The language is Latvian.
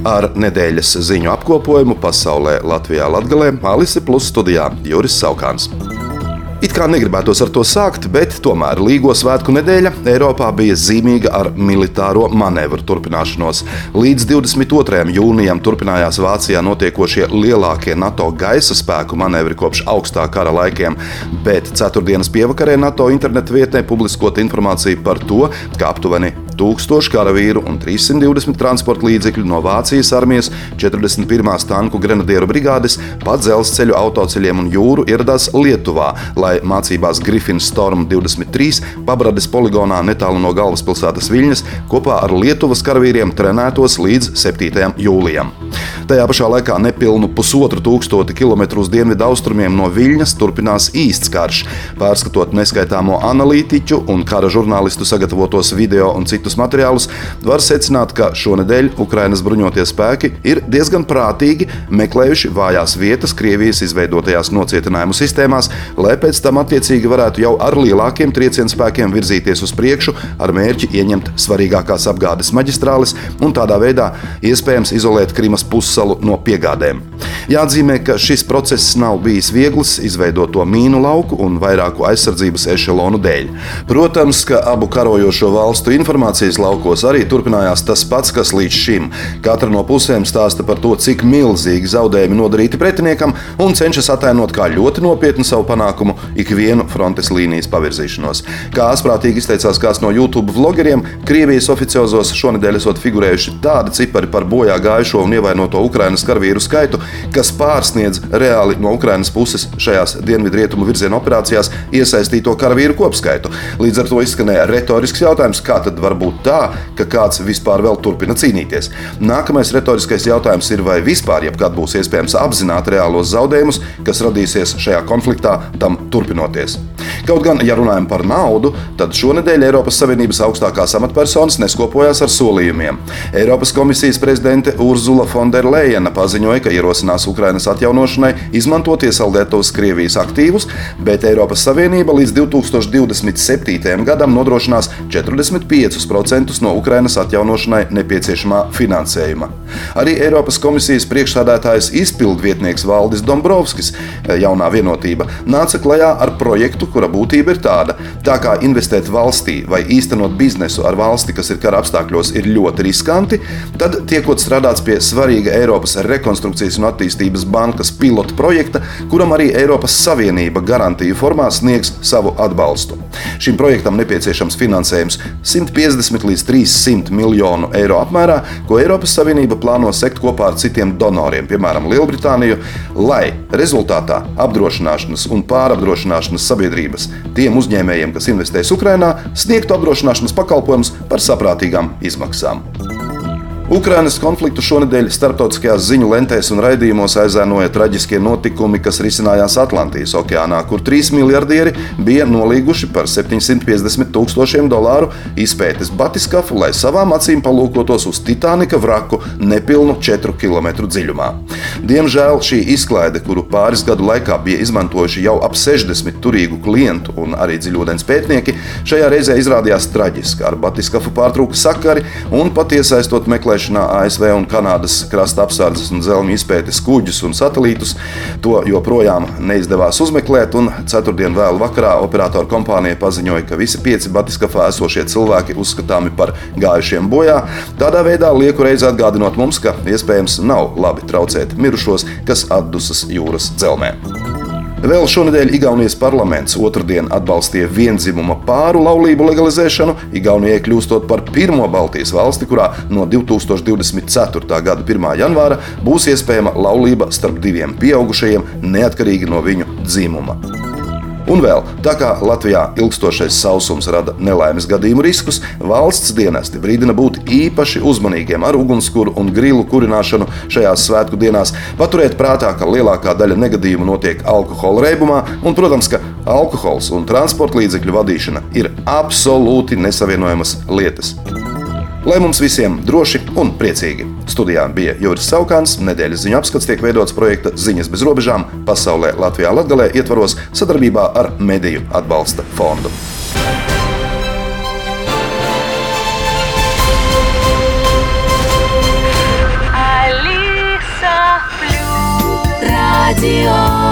Ar nedēļas ziņu apkopojumu pasaulē Latvijā Latgalē Alise Plus studijā Juris Saukāns. It kā negribētos ar to sākt, bet tomēr Līgo svētku nedēļa Eiropā bija zīmīga ar militāro manevru turpināšanos. Līdz 22. jūnijam turpinājās Vācijā notiekošie lielākie NATO gaisa spēku manevri kopš augstā kara laikiem, bet ceturtdienas pievakarē NATO interneta vietnē publiskot informāciju par to, ka aptuveni 1000 karavīru un 320 transporta līdzekļu no Vācijas armijas 41. tanku grenadieru brigādes pa dzelzceļu, autoceļiem un jūru ieradās Lietuvā, lai mācībās Griffins Storm 23 pabrades poligonā netālu no galvaspilsētas Viļņas kopā ar Lietuvas karavīriem trenētos līdz 7. jūlijam. Tajā pašā laikā nepilnu pusotru tūkstoti kilometru uz dienvidu austrumiem no Viļņas turpinās īsts karš. Pārskatot neskaitāmo analītiķu un kara žurnālistu sagatavotos video un citus materiālus, var secināt, ka šonadēļ Ukrainas bruņotie spēki ir diezgan prātīgi meklējuši vājās vietas Krievijas izveidotajās nocietinājumu sistēmās, lai pēc tam attiecīgi varētu jau ar lielākiem triecienu spēkiem virzīties uz priekšu ar mērķi ieņemt svarīgākās apgādes maģistrāles un tādā veidā iespējams izolēt Krimas pussalu no piegādēm. Jāatzīmē, ka šis process nav bijis viegls izveidoto mīnu lauku un vairāku aizsardzības ešelonu dēļ. Protams, ka abu karojošo valstu informācijas laukos arī turpinājās tas pats, kas līdz šim. Katra no pusēm stāsta par to, cik milzīgi zaudējumi nodarīti pretiniekam un cenšas attēlot kā ļoti nopietnu savu panākumu ikvienu frontes līnijas pavirzīšanos. Kā asprātīgi izteicās kāds no YouTube vlogeriem, Krievijas oficiozos šonadēļ esot figurējuši tādi cipari par bojā gājušo un ievainoto Ukrainas karavīru skaitu, kas pārsniedz reāli no Ukrainas puses šajās dienvidrietumu virziena operācijās iesaistīto karavīru kopskaitu. Līdz ar to izskanēja retorisks jautājums, kā tad var būt tā, ka kāds vispār vēl turpina cīnīties. Nākamais retoriskais jautājums ir, vai vispār jebkad būs iespējams apzināt reālos zaudējumus, kas radīsies šajā konfliktā, tam turpinoties. Kaut gan, ja runājam par naudu, tad šonadēļ Eiropas Savienības augstākās amatpersonas neskopojās ar solījumiem. Eiropas komisijas prezidente Urzula Fonderleina paziņoja, ka ierosinās Ukrainas atjaunošanai izmantot iesaldētos Krievijas aktīvus, bet Eiropas Savienība līdz 2027. gadam nodrošinās 45% no Ukrainas atjaunošanai nepieciešamā finansējuma. Arī Eiropas komisijas priekšstādātājs izpildvietnieks Valdis Dombrovskis, jaunā vienotība, nāca klajā ar projektu, kura būtība ir tāda, tā kā investēt valstī vai īstenot biznesu ar valsti, kas ir kara apstākļos, ir ļoti riskanti, tad tiekot strādāts pie svarīga Eiropas rekonstrukcijas un attīstības bankas pilota projekta, kuram arī Eiropas Savienība garantiju formā sniegs savu atbalstu. Šim projektam nepieciešams finansējums 150 līdz 300 miljonu eiro apmērā, ko Eiropas Savienība plāno sekt kopā ar citiem donoriem, piemēram, Lielbritāniju, lai rezultātā apdrošināšanas un pārapdrošināšanas sabiedrības tiem uzņēmējiem, kas investēs Ukrajinā, sniegtu apdrošināšanas pakalpojumus par saprātīgām izmaksām. Ukrainas konfliktu šonadēļ starptautiskajās ziņu lentēs un raidījumos aizēnoja traģiskie notikumi, kas risinājās Atlantijas okeānā, kur trīs miljardieri bija nolīguši par 750 tūkstošiem dolāru izpētes batiskafu, lai savām acīm palūkotos uz Titanika vraku nepilnu 4 km dziļumā. Diemžēl šī izklaide, kuru pāris gadu laikā bija izmantojuši jau ap 60 turīgu klientu un arī dziļūdens pētnieki, šajā reizē izrādījās traģiska. Ar batiskafu pārtrūka sakari un pat iesaistot meklēšanu meklēšanā ASV un Kanādas krasta apsardzes un zelņu izpētes kuģus un satelītus. To joprojām neizdevās uzmeklēt, un ceturtdien vēl vakarā operatora kompānija paziņoja, ka visi pieci batiskafā esošie cilvēki uzskatāmi par gājušiem bojā. Tādā veidā lieku reizi atgādinot mums, ka iespējams nav labi traucēt mirušos, kas atdusas jūras dzelmē. Vēl šonadēļ Igaunijas parlaments otrdien atbalstīja vienzimuma pāru laulību legalizēšanu, Igaunijai kļūstot par pirmo Baltijas valsti, kurā no 2024. gada 1. janvāra būs iespējama laulība starp diviem pieaugušajiem, neatkarīgi no viņu dzimuma. Un vēl, tā kā Latvijā ilgstošais sausums rada nelaimes gadījumu riskus, valsts dienesti brīdina būt īpaši uzmanīgiem ar ugunskura un grilu kurināšanu šajās svētku dienās. Paturiet prātā, ka lielākā daļa negadījumu notiek alkohola reibumā, un, protams, ka alkohols un transporta līdzekļu vadīšana ir absolūti nesavienojamas lietas. Lai mums visiem droši un priecīgi. Studijā bija Juris Saukāns, nedēļas ziņu apskats tiek veidots projekta Ziņas bez robežām pasaulē Latvijā Latgalē ietvaros sadarbībā ar Mediju atbalsta fondu. Алиса Плюс Радио